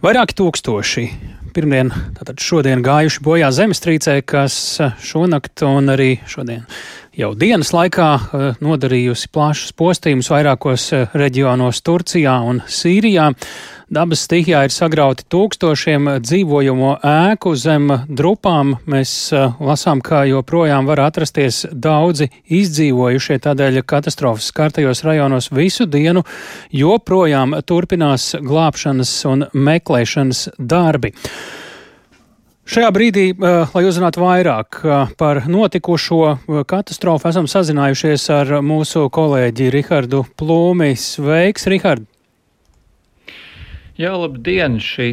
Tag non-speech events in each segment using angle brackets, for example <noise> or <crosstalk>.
Vairāki tūkstoši pirmdien, tātad šodien gājuši bojā zemestrīcē, kas šonakt un arī šodien jau dienas laikā eh, nodarījusi plašus postījumus vairākos eh, reģionos Turcijā un Sīrijā. Dabas stihijā ir sagrauti tūkstošiem dzīvojamo ēku zem drupām. Mēs lasām, ka joprojām var atrasties daudzi izdzīvojušie, tādēļ katastrofas skartajos rajonos visu dienu joprojām turpinās glābšanas un meklēšanas darbi. Šajā brīdī, uh, lai uzzinātu vairāk uh, par notikušo katastrofu, esam sazinājušies ar mūsu kolēģi Rihardu Plūmi. Sveiks, Rihard! Jā, labdien! Šī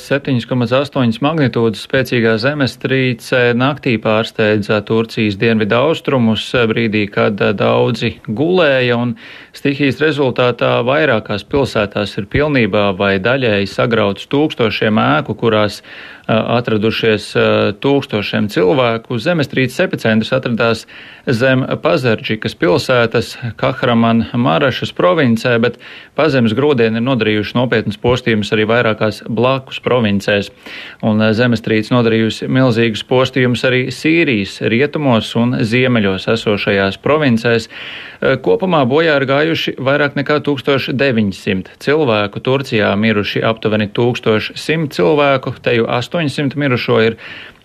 7,8 magnitūdas spēcīgā zemestrīce naktī pārsteidza Turcijas dienvidu austrumus brīdī, kad daudzi gulēja, un stihijas rezultātā vairākās pilsētās ir pilnībā vai daļēji sagrauts tūkstošiem ēku, kurās atradušies tūkstošiem cilvēku. Zemestrīces epicentrs atradās zem Pazardžikas pilsētas Kahraman Marašas provincē, bet pazemes grūdieni ir nodarījuši nopietnas postījumus arī vairākās blakus provincēs. Un zemestrīce nodarījusi milzīgus postījumus arī Sīrijas rietumos un ziemeļos esošajās provincēs. Kopumā bojā ir gājuši vairāk nekā 1900 cilvēku, Turcijā miruši aptuveni 1100 cilvēku, teju 8 800 mirušo ir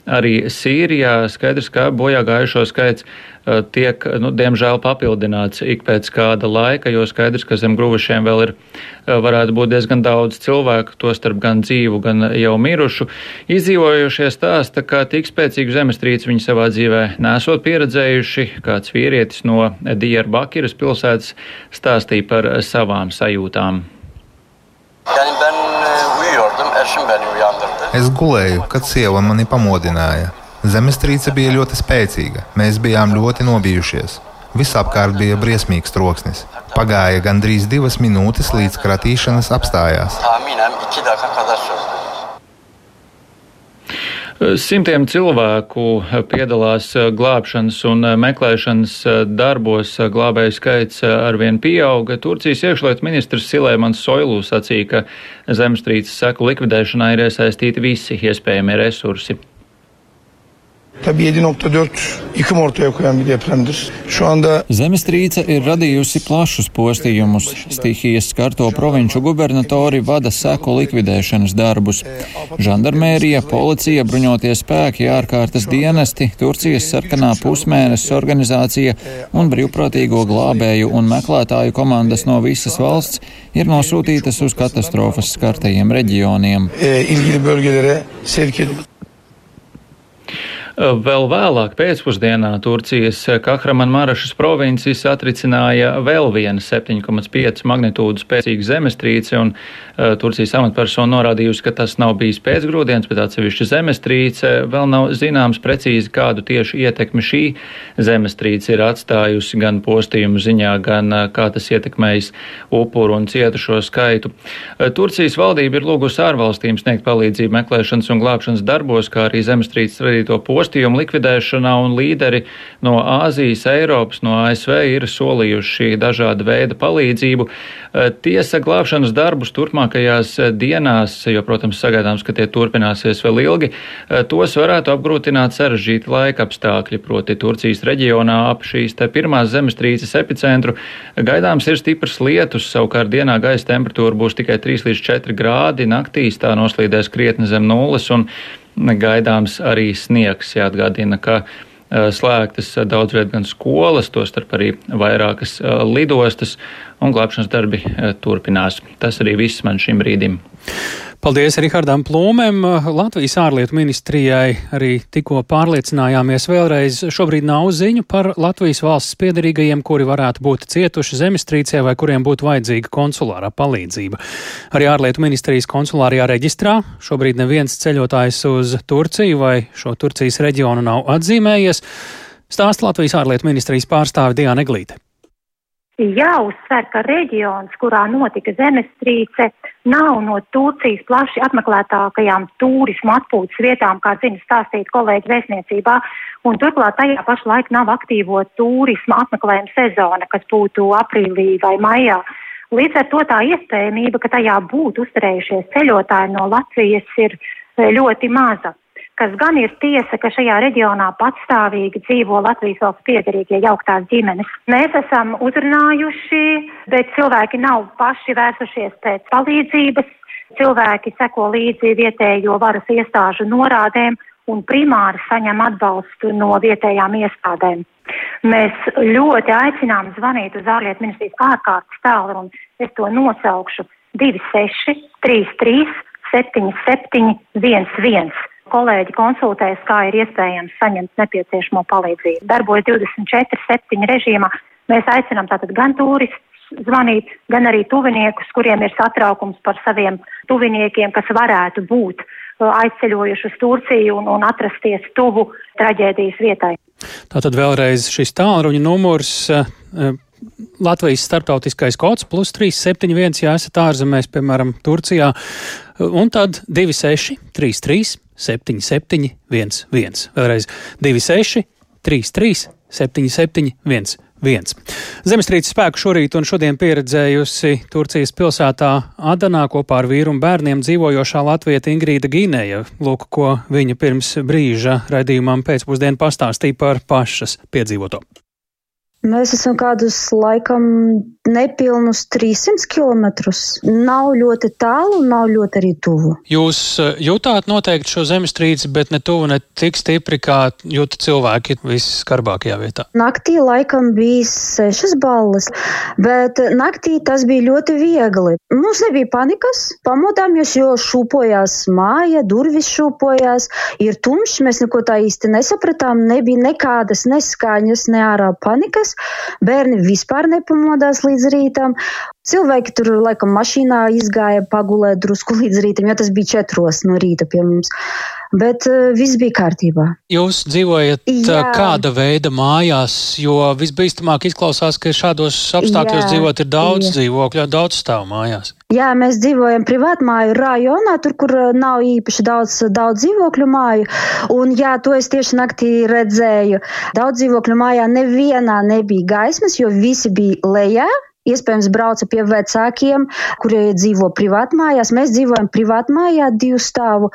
arī Sīrijā. Skaidrs, ka bojā gājušo skaits uh, tiek, nu, diemžēl, papildināts ik pēc kāda laika, jo skaidrs, ka zem grūvušiem vēl ir, uh, varētu būt diezgan daudz cilvēku, tostarp gan dzīvu, gan jau mirušu. Izdzīvojušie stāsta, ka tik spēcīgu zemestrīci viņi savā dzīvē nesot pieredzējuši. Kāds vīrietis no Diyarbakiras pilsētas stāstīja par savām sajūtām. Yani ben uyuyordum, eşim beni uyandırdı. Es gulēju, kad sieva mani pamodināja. Zemestrīce bija ļoti spēcīga, mēs bijām ļoti nobijušies. Visapkārt bija briesmīgs troksnis. Pagāja gandrīz divas minūtes, līdz kratīšanas apstājās. Kadar sürdü. Simtiem cilvēku piedalās glābšanas un meklēšanas darbos. Glābēju skaits arvien pieauga. Turcijas iekšlietu ministrs Silēmans Soilū sacīja, ka zemestrīces seku likvidēšanā ir iesaistīti visi iespējamie resursi. Tabii 7.4 yıkım ortaya koyan bir depremdir. Şu anda Zemestrīce ir radījusi plašus postījumus. Stihijas skarto provinču gubernatori vada seku likvidēšanas darbus. Žandarmērija, policija, bruņotie spēki, ārkārtas dienesti, Turcijas sarkanā pusmēnesis organizācija un brīvprātīgo glābēju un meklētāju komandas no visas valsts ir nosūtītas uz katastrofas skartajiem reģioniem. e, sevk edildi. Vēl vēlāk pēcpusdienā Turcijas Kahramanmarašas provinces atricināja vēl viena 7,5 magnitūdu spēcīga zemestrīce, un uh, Turcijas amatpersona norādījusi, ka tas nav bijis pēcgrūdienis, bet atsevišķa zemestrīce. Vēl nav zināms precīzi, kādu tieši ietekmi šī zemestrīce ir atstājusi gan postījumu ziņā, gan uh, kā tas ietekmējis upuru un cietušo skaitu. Uh, Turcijas valdība ir lūgusi ārvalstīm sniegt palīdzību meklēšanas un glābšanas darbos, kā arī zemestrīces radīto postījumu postījumu likvidēšanā, un līderi no Āzijas, Eiropas, no ASV ir solījuši dažāda veida palīdzību. Tiesa glābšanas darbus turpmākajās dienās, jo, protams, sagaidāms, ka tie turpināsies vēl ilgi, tos varētu apgrūtināt sarežģīti laika apstākļi, proti Turcijas reģionā ap šīs te pirmās zemestrīces epicentru. Gaidāms ir stiprs lietus, savukārt dienā gaisa temperatūra būs tikai 3 līdz 4 grādi, naktīs tā noslīdēs krietni zem nulles. Gaidāms arī sniegs. Jāatgādina, ka slēgtas daudz viet gan skolas, tostarp arī vairākas lidostas, un glābšanas darbi turpinās. Tas arī viss man šim brīdim. Paldies Rihardam Plūmēm. Latvijas ārlietu ministrijai arī tikko pārliecinājāmies vēlreiz. Šobrīd nav ziņu par Latvijas valsts piedarīgajiem, kuri varētu būt cietuši zemestrīcē vai kuriem būtu vajadzīga konsulārā palīdzība. Arī ārlietu ministrijas konsulārajā reģistrā šobrīd neviens ceļotājs uz Turciju vai šo Turcijas reģionu nav atzīmējies. Stāsta Latvijas ārlietu ministrijas pārstāve Diana Eglīte. Jāuzsver, ka reģions, kurā notika zemestrīce, nav no Turcijas plaši apmeklētākajām turismu atpūtas vietām, kā zina stāstīt kolēģi vēstniecībā, un turklāt tajā pašlaik nav aktīvo turismu apmeklējuma sezona, kas būtu aprīlī vai maijā. Līdz ar to tā iespējamība, ka tajā būtu uzturējušies ceļotāji no Latvijas, ir e, ļoti maza. Kas gan ir tiesa, ka šajā reģionā patstāvīgi dzīvo Latvijas valsts piedarīgie jauktās ģimenes. Mēs esam uzrunājuši, bet cilvēki nav paši vērsušies pēc palīdzības. Cilvēki seko līdzi vietējo varas iestāžu norādēm un primāri saņem atbalstu no vietējām iestādēm. Mēs ļoti aicinām zvanīt uz ārlietu ministrijas ārkārtas tālruni, es to nosaukšu 26 33 77 11. Kolēģi konsultēs, kā ir iespējams saņemt nepieciešamo palīdzību. Darbojas 24 7 režīmā. Mēs aicinām tātad gan turistus zvanīt, gan arī tuviniekus, kuriem ir satraukums par saviem tuviniekiem, kas varētu būt uh, aizceļojuši uz Turciju un, un atrasties tuvu traģēdijas vietai. Tātad vēlreiz šis tālruņa numurs. Uh, Latvijas starptautiskais kods plus 371, ja esat ārzemēs, piemēram, Turcijā, un tad 26, 33, 77, 11. Vēlreiz 26, 33, 77, 11 viens. Zemestrīces spēku šorīt un šodien pieredzējusi Turcijas pilsētā Adanā kopā ar vīru un bērniem dzīvojošā latvieta Ingrīda Ginēja. Lūk, ko viņa pirms brīža raidījumam pēcpusdienu pastāstīja par pašas piedzīvoto. Mēs esam kādus laikam nepilnus 300 km. Nav ļoti tālu, nav ļoti arī tuvu. Jūs eh, jūtāt noteikti šo zemestrīci, bet ne tuvu, ne tik stipri, kā jūta cilvēki visskarbākajā vietā. Naktī laikam bija 6 balles, bet naktī tas bija ļoti viegli. Mums nebija panikas, pamodāmies, jo šūpojās māja, durvis šūpojās, ir tumšs, mēs neko tā īsti nesapratām, nebija nekādas neskaņas, ne ārā panikas. Bērni vispār nepamodās līdz rītam. Cilvēki tur laikam mašīnā izgāja pagulēt drusku <laughs> līdz rītam, jo tas bija četros no rīta pie mums. Bet uh, viss bija kārtībā. Jūs dzīvojat Jā. kāda veida mājās, jo visbīstamāk izklausās, ka šādos apstākļos Jā. dzīvot ir daudz Jā. dzīvokļu, daudz stāv mājās. Jā, mēs dzīvojam privātmāju rajonā, tur, kur nav īpaši daudz, daudz dzīvokļu māju. Un, jā, to es tieši naktī redzēju. Daudz dzīvokļu mājā nevienā nebija gaismas, jo visi bija lejā. Iespējams, brauca pie vecākiem, kurie dzīvo privātmājās. Mēs dzīvojam privātmājā, divu stāvu.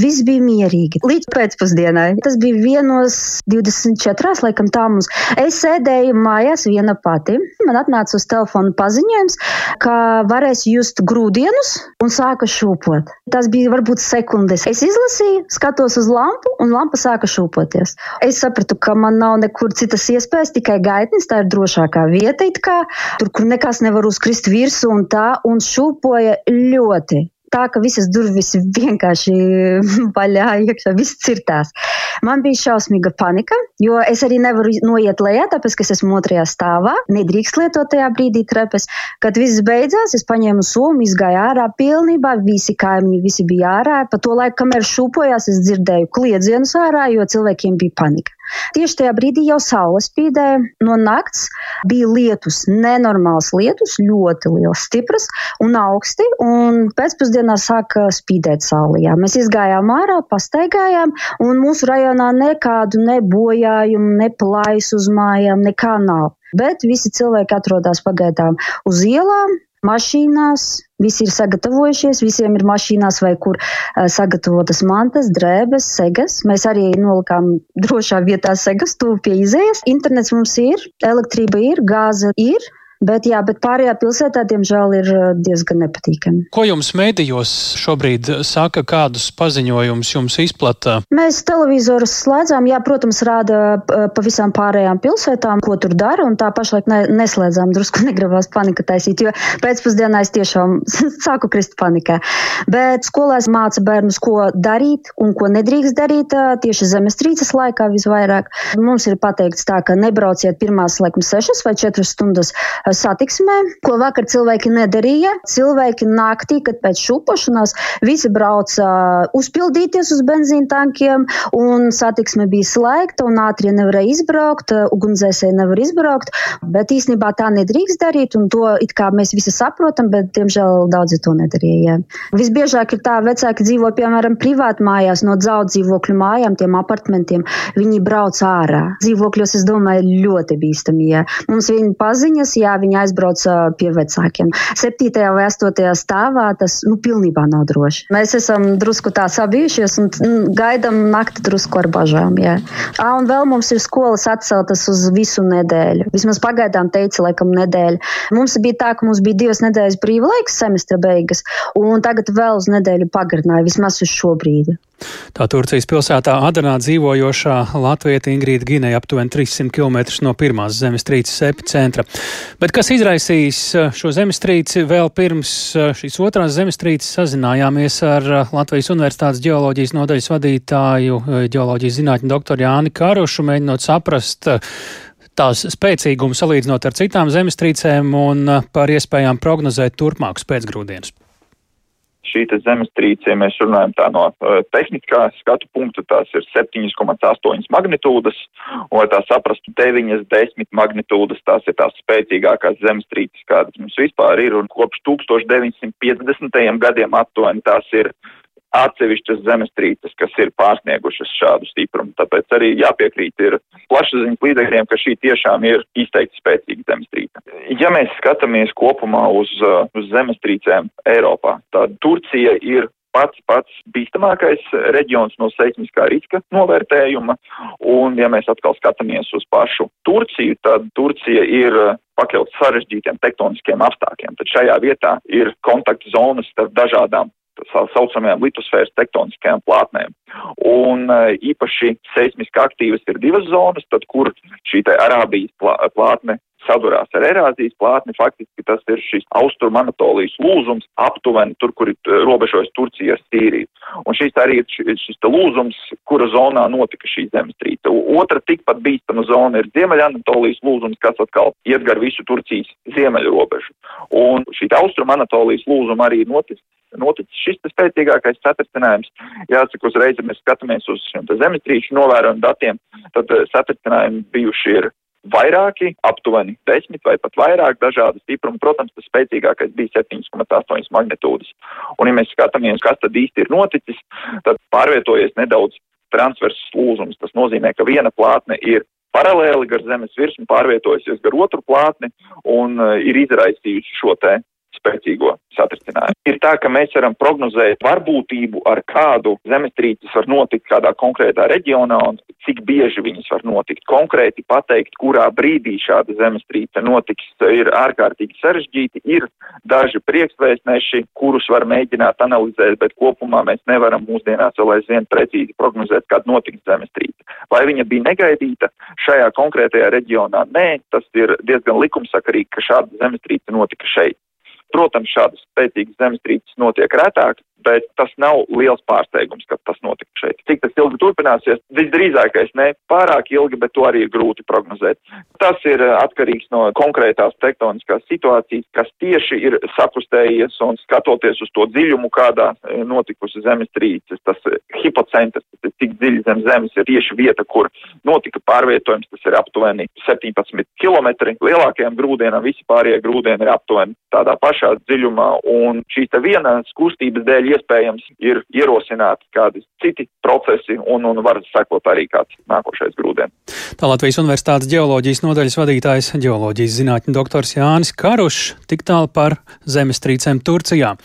Viss bija mierīgi. Līdz pēcpusdienai. Tas bija vienos 24. laikam tā mums. Es sēdēju mājās viena pati. Man atnāca uz telefona paziņojums, ka varēs just grūdienus un sāka šūpot. Tas bija varbūt sekundes. Es izlasīju, skatos uz lampu un lampa sāka šūpoties. Es sapratu, ka man nav nekur citas iespējas, tikai gaitnis. Tā ir drošākā vieta, kā, tur, kur nekas nevar uzkrist virsū un tā, un šūpoja ļoti. Tā ka visas durvis vienkārši <laughs> vaļā iekšā, viss cirtās. Man bija šausmīga panika, jo es arī nevaru noiet lejā, tāpēc, ka es esmu otrajā stāvā. Nedrīkst lietot tajā brīdī trepes. Kad viss beidzās, es paņēmu somu, izgāju ārā pilnībā, visi kaimiņi, visi bija ārā. Pa to laiku, kamēr šūpojās, es dzirdēju kliedzienus ārā, jo cilvēkiem bija panika. Tieši tajā brīdī jau saule spīdēja no nakts, bija lietus, nenormāls lietus, ļoti liels, stiprs un augsti, un pēcpusdienā sāka spīdēt saule. Jā. Mēs izgājām ārā, pastaigājām, un mūsu rajonā nekādu nebojājumu, ne plājus uz mājām, nekā nav. Bet visi cilvēki atrodas pagaidām uz ielām, mašīnās, visi ir sagatavojušies, visiem ir mašīnās vai kur sagatavotas mantas, drēbes, segas. Mēs arī nolikām drošā vietā segas, tuvu pie izējas. Internets mums ir, elektrība ir, gāze ir. Bet, jā, bet pārējā pilsētā, diemžēl, ir uh, diezgan nepatīkami. Ko jums mēdījos šobrīd saka, kādus paziņojumus jums izplata? Mēs televizorus slēdzām, jā, protams, rāda uh, pa visām pārējām pilsētām, ko tur dara, un tā pašlaik ne, neslēdzām, drusku <laughs> negribās panika taisīt, jo pēcpusdienā es tiešām <laughs> sāku krist panikā. Bet skolās māca bērnus, ko darīt un ko nedrīkst darīt tieši zemestrīces laikā visvairāk. Mums ir pateikts tā, ka nebrauciet pirmās, laikam, sešas vai četras stundas satiksmē, ko vakar cilvēki nedarīja. Cilvēki naktī, kad pēc šūpošanās visi brauca uzpildīties uz benzīna tankiem, un satiksme bija slēgta, un ātrie nevarēja izbraukt, ugunsdzēsēji nevar izbraukt. Bet īstenībā tā nedrīkst darīt, un to it kā mēs visi saprotam, bet diemžēl daudzi to nedarīja. Visbiežāk ir tā, vecāki dzīvo piemēram privāti mājās no dzaudz dzīvokļu mājām, tiem apartamentiem. Viņi brauc ārā. Dzīvokļos, es domāju, ļoti bīstami. Ja. Mums viņa paziņas, jā, viņi aizbrauc pie vecākiem. Septītajā vai astotajā stāvā tas nu, pilnībā nav droši. Mēs esam drusku tā sabijušies un gaidām nakti drusku ar bažām. Jā. À, un vēl mums ir skolas atceltas uz visu nedēļu. Vismaz pagaidām teica, laikam, nedēļa. Mums bija tā, ka mums bija divas nedēļas brīvlaiks, semestra beigas, un tagad vēl uz nedēļu pagarināja, vismaz uz šo brīdi. Tā Turcijas pilsētā Adanā dzīvojošā Latvieta Ingrīda Gineja aptuveni 300 km no pirmās zemestrīces epicentra. Bet kas izraisīs uh, šo zemestrīci? Vēl pirms uh, šīs otrās zemestrīces sazinājāmies ar uh, Latvijas Universitātes ģeoloģijas nodaļas vadītāju, ģeoloģijas zinātņu doktoru Jāni Karušu, mēģinot saprast, tās spēcīgumu salīdzinot ar citām zemestrīcēm un par iespējām prognozēt turpmākus pēcgrūdienus šī zemestrīce, ja mēs runājam tā no uh, tehniskā skatu punkta, tās ir 7,8 magnitūdas, un lai tā saprastu 9, 10 magnitūdas, tās ir tās spēcīgākās zemestrīces, kādas mums vispār ir, un kopš 1950. gadiem aptuveni tās ir atsevišķas zemestrīces, kas ir pārsniegušas šādu stiprumu. Tāpēc arī jāpiekrīt ir plašsaziņas līdzekļiem, ka šī tiešām ir izteikti spēcīga zemestrīce. Ja mēs skatāmies kopumā uz, uh, uz zemestrīcēm Eiropā, tad Turcija ir pats pats bīstamākais reģions no seismiskā riska novērtējuma. Un, ja mēs atkal skatāmies uz pašu Turciju, tad Turcija ir uh, pakļauts sarežģītiem tektoniskiem apstākļiem. Tad šajā vietā ir kontakta zonas starp dažādām tā saucamajām litosfēras tektoniskajām plātnēm. Un e, īpaši seismiski aktīvas ir divas zonas, tad kur šī Arābijas plātne sadurās ar erāzijas plātni, faktiski tas ir šis austrum Anatolijas lūzums aptuveni tur, kur ir e, robežojas Turcija ar Sīriju. Un šis arī ir šis lūzums, kura zonā notika šī zemestrīce. Otra tikpat bīstama zona ir Ziemeļa Anatolijas lūzums, kas atkal iet gar visu Turcijas ziemeļu robežu. Un šī austrum Anatolijas lūzuma arī noticis noticis šis spēcīgākais satricinājums. Jāsaka, uzreiz, ja mēs skatāmies uz šiem zemestrīču novērojumu datiem, tad eh, satricinājumi bijuši ir vairāki, aptuveni desmit vai pat vairāk dažādu stiprumu. Protams, tas spēcīgākais bija 7,8 magnitūdas. Un, ja mēs skatāmies, kas tad īsti ir noticis, tad pārvietojies nedaudz transverses lūzums. Tas nozīmē, ka viena plātne ir paralēli gar zemes virsmu pārvietojusies gar otru plātni un uh, ir izraisījusi šo te spēcīgo satricinājumu. Ir tā, ka mēs varam prognozēt varbūtību, ar kādu zemestrīces var notikt kādā konkrētā reģionā un cik bieži viņas var notikt. Konkrēti pateikt, kurā brīdī šāda zemestrīce notiks, ir ārkārtīgi sarežģīti. Ir daži priekšvēstneši, kurus var mēģināt analizēt, bet kopumā mēs nevaram mūsdienās vēl aizvien precīzi prognozēt, kad notiks zemestrīce. Vai viņa bija negaidīta šajā konkrētajā reģionā? Nē, tas ir diezgan likumsakarīgi, ka šāda zemestrīce notika šeit. Protams, šādas spēcīgas zemestrīces notiek retāk, bet tas nav liels pārsteigums, ka tas notika šeit. Cik tas ilgi turpināsies? Visdrīzākais ne pārāk ilgi, bet to arī ir grūti prognozēt. Tas ir eh, atkarīgs no konkrētās tektoniskās situācijas, kas tieši ir sakustējies un skatoties uz to dziļumu, kādā eh, notikusi zemestrīces. Tas eh, hipocentrs, tas ir cik dziļi zem zemes, ir tieši vieta, kur notika pārvietojums, tas ir aptuveni 17 km. Lielākajam grūdienam visi pārējie grūdieni ir aptuveni tādā pašā dziļumā, un šīs te vienas kustības dēļ iespējams ir ierosināti kādi citi procesi un, un var sekot arī kāds nākošais grūdien. Tā Latvijas Universitātes ģeoloģijas nodaļas vadītājs ģeoloģijas zinātņu doktors Jānis Karušs tik tālu par zemestrīcēm Turcijā.